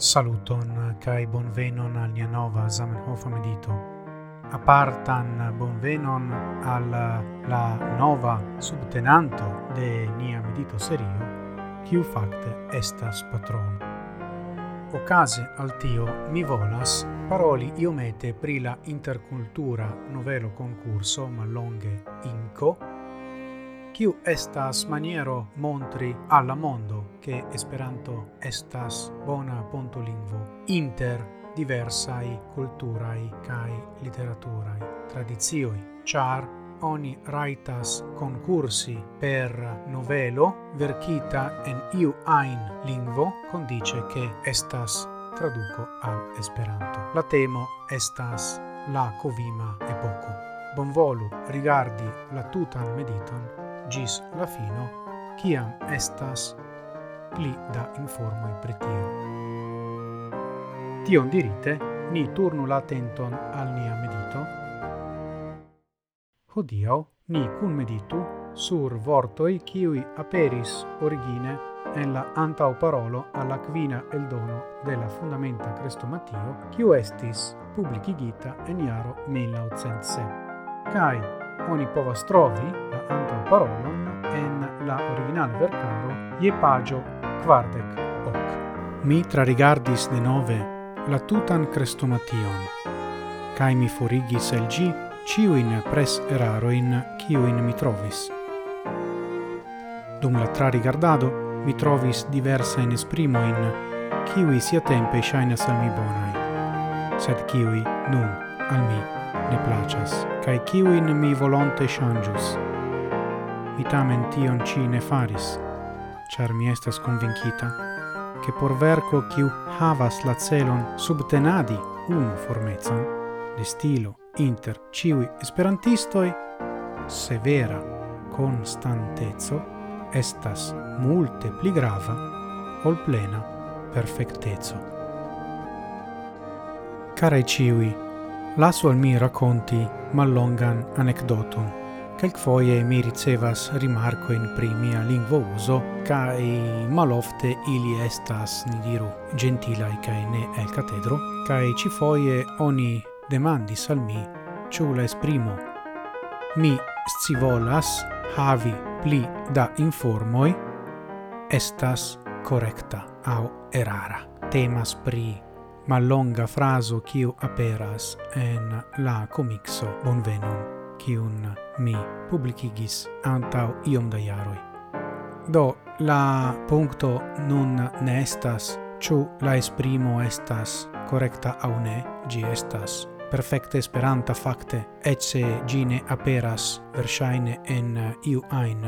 Saluton kai bonvenon al nia nova Zamenhof medito. Apartan bonvenon al la nova subtenanto de nia medito serio, kiu fakte estas patron. Ocase al tio mi volas paroli iomete pri la intercultura novelo concurso mallonge inco kiu estas maniero montri alla mondo che Esperanto estas bona pontolingvo inter diversai culturai kai literaturai tradizioi char oni raitas concursi per novelo verkita en iu ain lingvo condice che estas traduco al Esperanto. La temo estas la covima epoco Bonvolu rigardi la tutan mediton gis la fino, ciam estas pli da informoi pretio. Tion dirite, ni turnu la tenton al nia medito. Hodiau ni cun meditu sur vortoi ciui aperis origine en la antau parolo alla quina eldono della Fundamenta Crestomatio, quiu estis publicigita en iaro 1907. Cai oni povas trovi la antau parolon en la original vercaro je pagio quardec hoc. Mi trarigardis de nove la tutan crestomation, cae mi forigis el gi ciuin pres eraroin ciuin mi trovis. Dum la trarigardado mi trovis diversa in esprimoin ciui sia tempe shainas al mi bonai, sed ciui nun al mi ne placas, cae ciuin mi volonte changius mi tamen tion ci ne faris, char mi estas convincita, che por verco ciu havas la celon subtenadi unu formezon, de stilo inter ciui esperantistoi, severa constantezzo estas multe pli grava ol plena perfectezzo. Care ciui, lasu al mi racconti mallongan anecdotum Quelcfoie mi ricevas rimarco in primia lingvo uso, cae malofte ili estas, ni diru, gentilae cae ne el catedro, cae ci foie oni demandis al mi, ciu la esprimo. Mi scivolas havi pli da informoi, estas correcta au erara. Temas pri mallonga fraso kiu aperas en la comixo bonvenon quiun mi publicigis antau iom da iaroi. Do la puncto nun ne estas ciu la esprimo estas correcta au ne, gi estas perfecte esperanta facte, ecce se ne aperas versaine en iu ain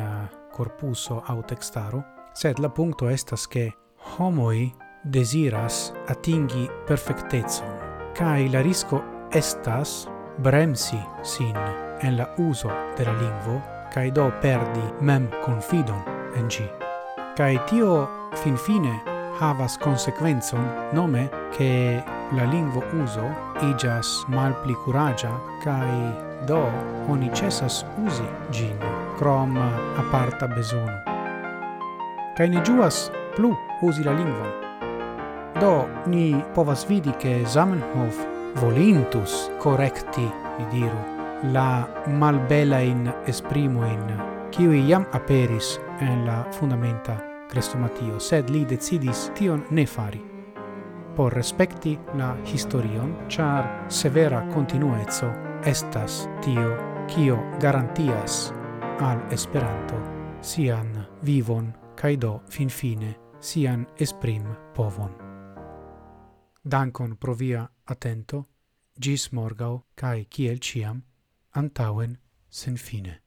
corpuso au textaro, sed la puncto estas ke homoi desiras atingi perfectezon, kai la risco estas bremsi sin en la uso de la lingvo kai do perdi mem confidon en gi. Kai tio finfine havas consequenzon nome che la lingvo uso igas malpli curagia kai do oni cessas usi gin crom aparta besono. Kai ne juas plu usi la lingvo. Do ni povas vidi che Zamenhof volintus correcti, ni diru, la malbela in esprimo in qui iam aperis en la fundamenta crestomatio, sed li decidis tion ne fari. Por respecti la historion, char severa continuezzo estas tio kio garantias al Esperanto sian vivon kaj do finfine sian esprim povon. Dankon pro via atento, gis morgau kai kiel ciam, antauen sen fine.